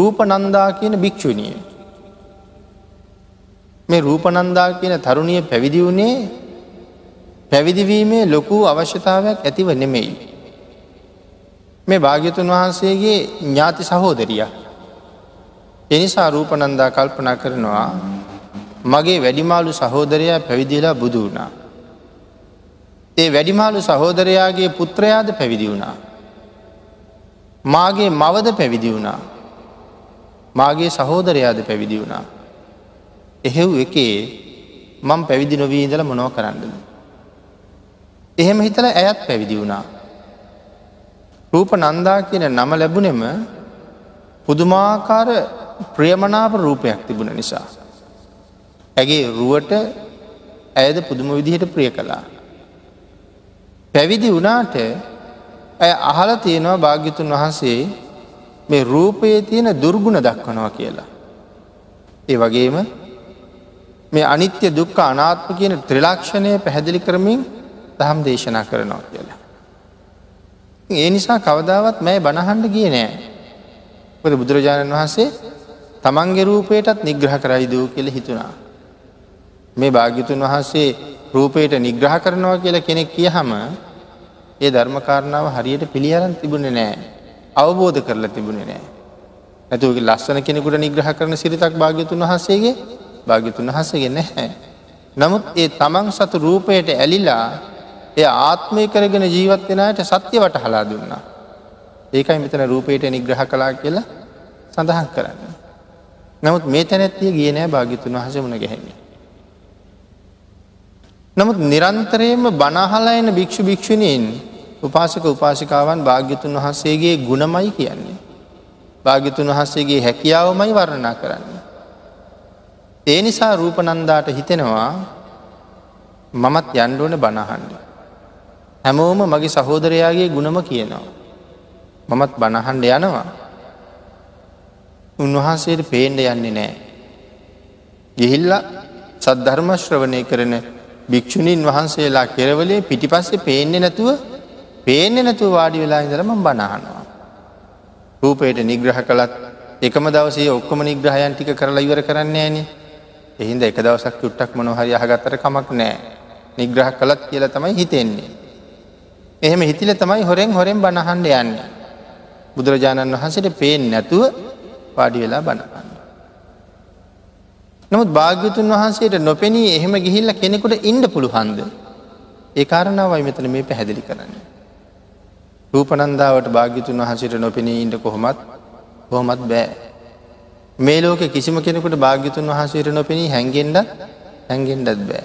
රූපනන්දා කියන භික්‍ෂුණිය. මේ රූපනන්දා කියන තරුණිය පැවිදි වුණේ පැවිදිවීමේ ලොකු අවශ්‍යතාවයක් ඇතිව නෙමෙයි. මේ භාග්‍යතුන් වහන්සේගේ ඥාති සහෝදරිය. එනිසා රූපනන්දා කල්පනා කරනවා මගේ වැඩිමාලු සහෝදරයා පැවිදිලා බුදු වුණා. ඒ වැඩිමාලු සහෝදරයාගේ පුත්‍රයාද පැවිදි වුණා. මාගේ මවද පැවිදි වුණා. මාගේ සහෝදරයාද පැවිදි වුණා. එහෙව් එකේ මං පැවිදි නොවී ඉදල මොනව කරන්නද. එහෙම හිතල ඇයත් පැවිදි වුණා. රූප නන්දා කියන නම ලැබුණෙම පුදුමාකාර ප්‍රියමනාප රූපයක් තිබුණ නිසා. ඇගේ රුවට ඇයද පුදුම විදිහට ප්‍රිය කළා. පැවිදි වනාට ඇය අහල තියෙනවා භාග්‍යතුන් වහන්සේ මේ රූපයේ තියෙන දුර්ගුණ දක්වනවා කියලා. ඒ වගේම මේ අනිත්‍ය දුක්ක අනාත්ම කියන ත්‍රිලක්ෂණය පැහැදිලි කරමින් දහම් දේශනා කරනවා කියලා. ඒ නිසා කවදාවත් මෑ බණහන්ඩ ගිය නෑ. පද බුදුරජාණන් වහන්සේ තමන්ගේ රූපයටත් නිග්‍රහ කරයිදූ කෙළ හිතුනා. මේ භාග්‍යතුන් වහන්සේ රූපයට නිග්‍රහ කරනවා කියලා කෙනෙක් කියහම ඒ ධර්මකාරණාව හරියට පිළියරන් තිබුණේ නෑ අවබෝධ කරලා තිබුණේ නෑ. ඇතුවගේ ලස්සන කෙනෙකුට නිග්‍රහ කරන සිරිතක් භාග්‍යතුන් වහන්සේගේ භාග්‍යතුන් වහසගේ නැහැ. නමුත් ඒ තමන් සතු රූපයට ඇලිලා එය ආත්මය කරගෙන ජීවත් වෙනයට සත්‍ය වට හලා දුන්නා. ඒකයි මෙතන රූපයට නිග්‍රහ කලා කියලා සඳහන් කරන්න. නමුත් මේ තැනැත්තිය ගිය නෑ භාගිතුන් වහස වුණ ගැහෙන්නේ. නමුත් නිරන්තරයම බනහලයන භික්‍ෂු භික්‍ෂුණීන් උපාසක උපාසිකාවන් භාග්‍යතුන් වහන්සේගේ ගුණමයි කියන්නේ. භාග්‍යතුන් වහන්සේගේ හැකියාවමයි වර්ණනා කරන්න. ඒ නිසා රූපනන්දාට හිතෙනවා මමත් යන්ඩුවන බණහන්ඩ. හැමෝම මගේ සහෝදරයාගේ ගුණම කියනවා. මමත් බණහන්ඩ යනවා. උන්වහන්සේට පේන්ඩ යන්නේ නෑ. ගිහිල්ල සද්ධර්මශ්‍රවනය කරන භික්‍ෂුණීන් වහන්සේලා කෙරවලේ පිටිපස්සේ පේන්නේ නැතුව පේන්නේ නැතුව වාඩි වෙලා ඉදරම බණහනවා. රූපයට නිග්‍රහ කළත් එකම දවසේ ඔක්කොම නිග්‍රහයන් ටික කරලා ඉවර කරන්නේ ෑනේ එහින්ද එක දවසක් චුට්ටක් මොනොහරි අහගත්තර කමක් නෑ නිග්‍රහ කළත් කියල තමයි හිතෙන්නේ. එහෙම හිතිල තමයි හොරෙන් හොරෙන් බණහන්ඩ යන්න. බුදුරජාණන් වහන්සට පේෙන් නැතුව පාඩි වෙලා බණහන්න. නමුත් භාග්‍යතුන් වහන්සේට නොපෙනී එහෙම ගිහිල්ල කෙනෙකුට ඉන්ඩ පුළුහන්ද. ඒ කාරණාවයි මෙතන මේ පැහැදිලි කරන්න. රූපනන්දාවට භාග්‍යතුන් වහන්සේට නොපෙනී ඉන්ට කොහොමත් හොමත් බෑ. මේ ලෝක කිසිම කෙනෙකුට භාග්‍යතුන් වහන්සේට නොපෙනී හැන්ගෙන්ඩත් හැන්ගෙන්ඩත් බෑ.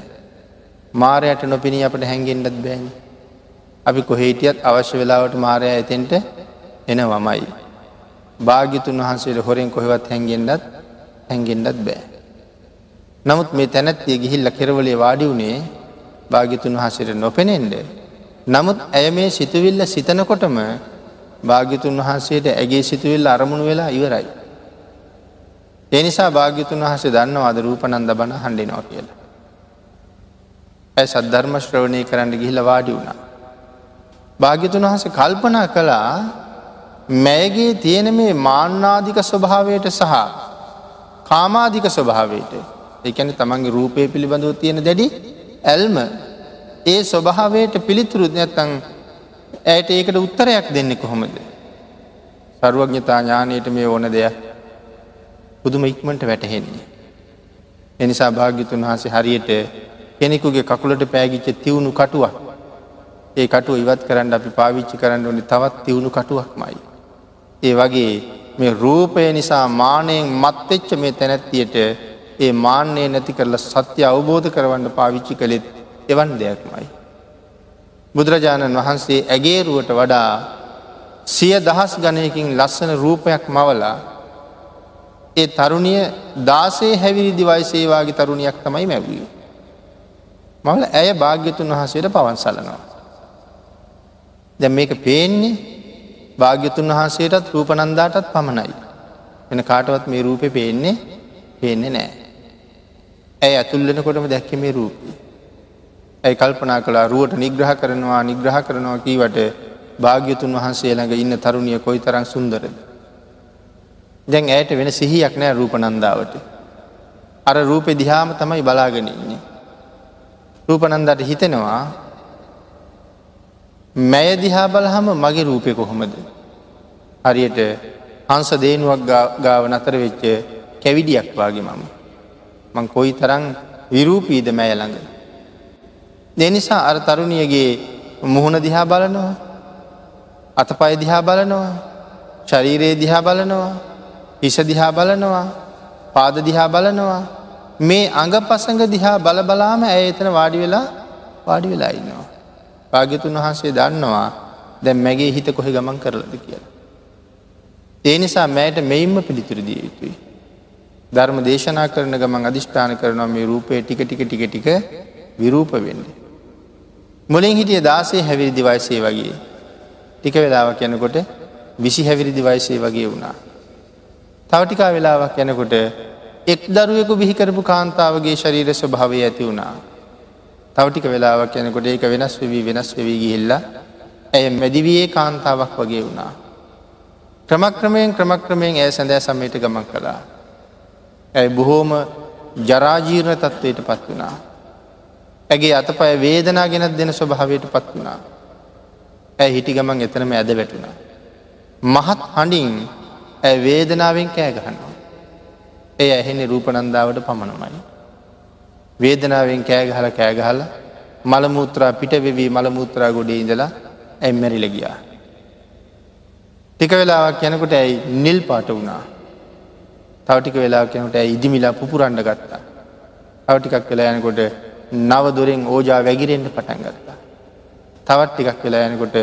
මාරයට නොපෙනී අපට හැන්ගෙන්ඩත් බෑන්. අපි කොහේටියත් අවශ්‍ය වෙලාවට මාරය ඇතෙන්ට එන වමයි. භාග්‍යතුන් වහන්සේට හොරෙන් කොහෙවත් හැන්ගෙන්ඩත් හැන්ගෙන්ඩත් බෑ. නමුත් මේ තැනැත්තිය ගිහිල්ල කෙරවලේ වාඩි වුණේ භාගිතුන් වහසට නොපෙනෙන්ඩ. නමුත් ඇය මේ සිතුවිල්ල සිතනකොටම භාගිතුන් වහන්සේට ඇගේ සිතුවිල්ල අරමුණු වෙලා ඉවරයි. එනිසා භාග්‍යතුන් වහසේ දන්නවාද රූපනන්ද බණ හඬිනවා කියලා. ඇය සද්ධර්ම ශ්‍රවණය කරන්න ගිහිල වාඩි වුණා. භාග්‍යතුන් වහස කල්පනා කළා මෑගේ තියෙන මේ මාන්නාධික ස්වභාවයට සහ කාමාධික ස්වභාවයට එකන තමන්ගේ රූපය පිළිබඳව තියෙන දැඩි ඇල්ම ඒ ස්වභාවයට පිළිතුරු නැත්තං ඇයට ඒකට උත්තරයක් දෙන්න කොහොමද. සරුවඥතා ඥානයට මේ ඕන දෙයක් පුදුම ඉක්මට වැටහෙන්නේ. එනිසා භාග්‍යතුන් වහසේ හරියට කෙනෙකුගේ කකුලට පෑගිච්ච තිවුණු කටුවක් ඒ කටුව ඉවත් කරන්න අපි පාවිච්චි කරන්න ඕනි තවත් තිවුණු කටුවක් මයි. ඒ වගේ මේ රූපය නිසා මානයෙන් මත්වෙච්ච මේ තැනැත්තියට ඒ මාන්‍යය නැති කරලා සත්‍ය අවබෝධ කරවන්න පාවිච්චි කළෙත් එවන් දෙයක්මයි. බුදුරජාණන් වහන්සේ ඇගේරුවට වඩා සිය දහස් ගණයකින් ලස්සන රූපයක් මවලා ඒ තරුණිය දාසේ හැවිරිදි වයිසේවාගේ තරුණයක් තමයි මැවී. මවල ඇය භාග්‍යතුන් වහසේට පවන් සලනවා. දැ මේක පේන්නේ භාග්‍යතුන් වහන්සේටත් රූපනන්දාටත් පමණයි. එන කාටවත් මේ රූපය පේන්නේ පේන්නේ නෑ. ඇය ඇතුල්ලෙනකොටම දැක්ක මේ රූපී. ඇයි කල්පනා කලා රුවට නිග්‍රහ කරනවා නිග්‍රහ කරනවා කීවට භාග්‍යතුන් වහන්සේ ළඟ ඉන්න තරුණිය කොයි තරම් සුන්දරද. දැන් ඇයට වෙන සිහියක් නෑ රූපනන්දාවට. අර රූපෙ දිහාම තමයි බලාගෙනන්නේ. රූපනන්දට හිතෙනවා මැය දිහා බලහම මගේ රූපය කොහොමද. හරියට හංස දේනුවක් ගාව නතර වෙච්ච කැවිඩියක් වගේ මම. මං කොයි තරං විරූපීද මැය ළඟ. දෙනිසා අර තරුණියගේ මුහුණ දිහා බලනවා අතපය දිහා බලනවා ශරීරයේ දිහා බලනවා හිස දිහා බලනවා පාද දිහා බලනවා මේ අඟ පසඟ දිහා බල බලාම ඇය එතන වාඩි වෙලා වාඩි වෙලා ඉන්නවා. භාග්‍යතුන් වහන්සේ දන්නවා දැන් මැගේ හිත කොහෙ ගමන් කරලද කියලා. ඒ නිසා මෑයට මෙයින්ම පිළිතුර දිය යුතුයි. ධර්ම දේශනා කරන ගමන් අධිෂ්ඨාන කරනවා මේ රූපය ටික ටික ටික ටික විරූප වෙන්නේ. මුලින් හිටිය දාසේ හැවිරිදි වයසේ වගේ ටික වෙලාවක් යනකොට විසි හැවිරිදි වයසේ වගේ වුණා. තවටිකා වෙලාවක් යනකොට එක් දරුවෙකු බිහිකරපු කාන්තාවගේ ශරීර ස්වභාවය ඇති වුණා. තවටික වෙලාවක් යනකොට ඒක වෙනස් වෙවී වෙනස් වෙවී ගිහිල්ලා ඇය මැදිවයේ කාන්තාවක් වගේ වුණා. ක්‍රමක්‍රමයෙන් ක්‍රමක්‍රමයෙන් ඇය සැඳෑ සමයට ගමන් කළා. ඇයි බොහෝම ජරාජීර්ණ තත්ත්වයට පත් වනා. ඇගේ අතපය වේදනා ගෙනත් දෙන ස්වභාවයට පත් වනා. ඇ හිටි ගමන් එතනම ඇද වැටුණා. මහත් හඬින් ඇ වේදනාවෙන් කෑ ගහනවා. එය ඇහෙන්නේ රූපනන්දාවට පමණමයි. වේදනාවෙන් කෑගහල කෑගහල මළමුූත්‍රා පිටවෙවී මළමුූත්‍රා ගොඩේ ඉඳලා ඇම්මැරිල ගියා. ටික වෙලාවක් යනකොට ඇයි නිල් පාට වුණා. තවටික වෙලා කෙනට ඇයි ඉදිමිලා පුපුරන්ඩ ගත්තා. තවටිකක් වෙලා යනකොට නව දොරෙන් ඕජා වැගිරෙන්ට පටන් ගත්තා. තවත් ටිකක් වෙලා යනකොට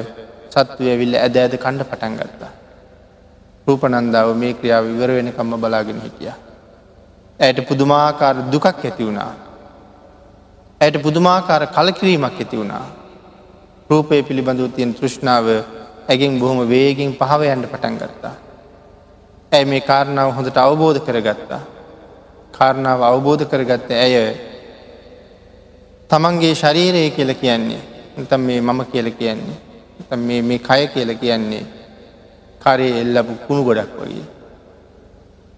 සත්වය විල්ල ඇද ඇද කණ්ඩ පටන් ගත්තා. රූපනන්දාව මේ ක්‍රියාව විවර වෙනකම්ම බලාගෙන හිටිය. ඇයට පුදුමාකාර දුකක් ඇති වුණා. ඇයට පුදුමාකාර කලකිරීමක් ඇති වුණා. රූපය පිළිබඳව තියෙන තෘෂ්ණාව ඇගෙන් බොහොම වේගෙන් පහවයන්ට පටන් ගත්තා. ඇය මේ කාරණාව හොඳට අවබෝධ කරගත්තා. කාරණාව අවබෝධ කරගත්ත ඇය තමන්ගේ ශරීරය කියල කියන්නේ තම් මේ මම කියල කියන්නේ මේ කය කියල කියන්නේ කරේ එල්ලපු කුණු ගොඩක් වගේ.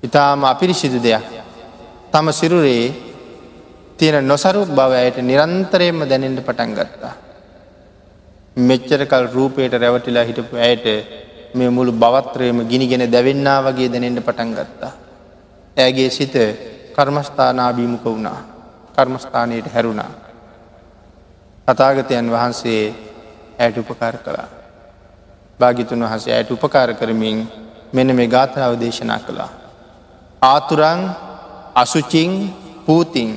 ඉතාම අපිරිසිදු දෙයක් තම සිරුරේ තියෙන නොසරුක් බව ඇයට නිරන්තරයෙන්ම දැනෙන්ට පටන් ගත්තා. මෙච්චරකල් රූපයට රැවටිලා හිටපු ඇයට මේ මුළු බවත්‍රයම ගිනිගෙන දැවෙන්නා වගේ දැනෙන්ට පටන් ගත්තා. ඇගේ සිත කර්මස්ථානාභීමුක වුණා කර්මස්ථානයට හැරුණා. අතාගතයන් වහන්සේ ඇයට උපකාර කළා. භාගිතුන් වහසේ ඇයට උපකාර කරමින් මෙන මේ ගාථාව දේශනා කළා. ආතුරං අසුචිං පූතිං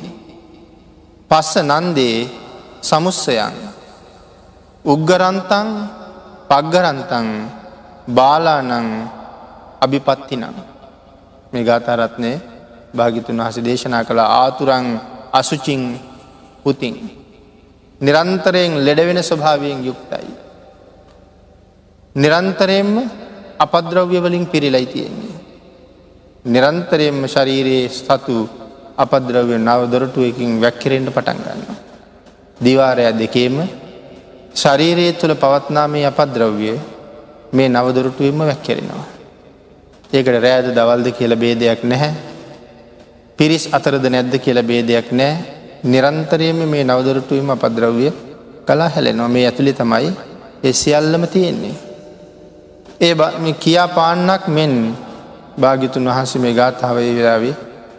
පස්ස නන්දේ සමුස්සයන් උග්ගරන්තන් පග්ගරන්තන් බාලානං අභිපත්තිනම් මේ ගාතාරත්නය භාගිතුන් වහස දේශනා කළ ආතුරං අසුචිං පුතින් නිරන්තරයෙන් ලෙඩවෙන ස්වභාවයෙන් යුක්තයි. නිරන්තරයෙන්ම අපද්‍රව්‍යවලින් පිරිලයි තියෙන්නේ. නිරන්තරයෙන්ම ශරීරයේ සතු අපද්‍රව්‍ය නව දොරටුවකින් වැක්කිරෙන්ට පටන් ගන්න. දිවාරය දෙකේම ශරීරයේ තුළ පවත්නාමේ අපද්‍රව්‍ය මේ නවදොරටුවම වැක්කෙරෙනවා. ඒකට රෑද දවල්ද කියල බේදයක් නැහැ. පිරිස් අතරද නැද්ද කියල බේදයක් නෑ නිරන්තරයම මේ නවදොරටුවම අපද්‍රව්‍ය කලා හැලෙනවා මේ ඇතුළි තමයි එ සියල්ලම තියෙන්නේ. ඒ කියා පාන්නක් මෙන් භාගිතුන් වහන්සේ මේ ගාථාවය වෙලාවේ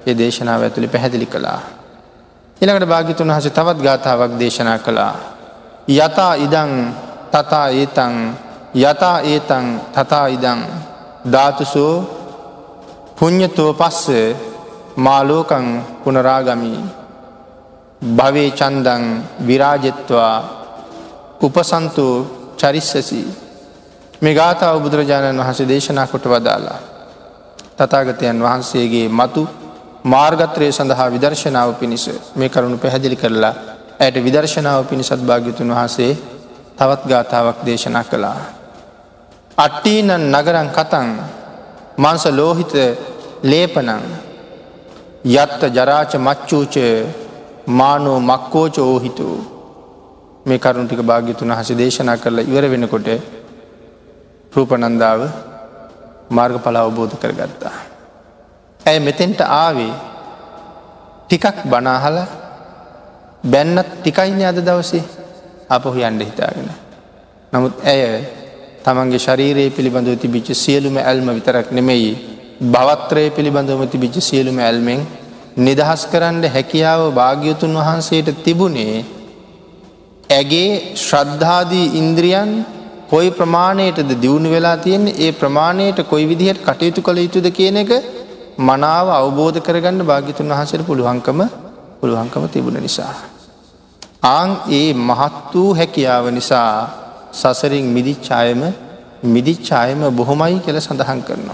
ඒ දේශනාව ඇතුළි පැහැදිලි කළා. එළකට භාගිතුන් වහස තවත් ගාථාවක් දේශනා කළා. යතා ඉදං තතා ඒතන් යතා ඒතන් තතා ඉදං ධාතුසෝ පුං්ඥතෝ පස්ස මාලෝකං පුනරාගමී භවේ චන්දං විරාජෙත්වා උපසන්තු චරිස්සසි මේ ගාථාව බුදුරජාණන් වහස දේශනා කොට වදාලා තතාගතයන් වහන්සේගේ මතු මාර්ගත්‍රය සඳහා විදර්ශනාව පිණිස මේ කරුණු පැහැදිලි කරලා ඇයට විදර්ශනාව පිණිසත් භාග්‍යතුන් වහසේ තවත් ගාථාවක් දේශනා කළා. අට්ටීනන් නගරන් කතන් මංස ලෝහිත ලේපනං යත්ත ජරාච මච්චූච මානෝ මක්කෝච ඕහිතු මේ කරුණටික භාග්‍යතුන හස දේශනා කරලා ඉවර වෙනකොට රූපනන්දාව මාර්ග පල අවබෝධ කරගත්තා. ඇය මෙතෙන්ට ආවේ ටිකක් බනාහල බැන්නත් ටිකයින අද දවසේ අපහු යන්ඩ හිතාගෙන. නමුත් ඇය තමන්ගේ ශරීරයේ පිළිබඳව තිබිච්ච සියලුම ඇල්ම විතරක් නෙමෙයි භවත්‍රය පිළිබඳවම තිබිච්ච සියලුම ඇල්මෙන් නිදහස් කරන්න හැකියාව භාග්‍යතුන් වහන්සේට තිබුණේ ඇගේ ශ්‍රද්ධාදී ඉන්ද්‍රියන් කොයි ප්‍රමාණයටද දියුණු වෙලා තියෙන්නේ ඒ ප්‍රමාණයට කොයි විදිහට කටයුතු කළ යුතුද කියන එක මනාව අවබෝධ කරගන්න භාගිතුන් වහසට පුළුවන්කම පුළුවන්කම තිබුණ නිසා. ආං ඒ මහත් වූ හැකියාව නිසා සසරින් මිදිච්චායම මිදිච්චායම බොහොමයි කියල සඳහන් කරනවා.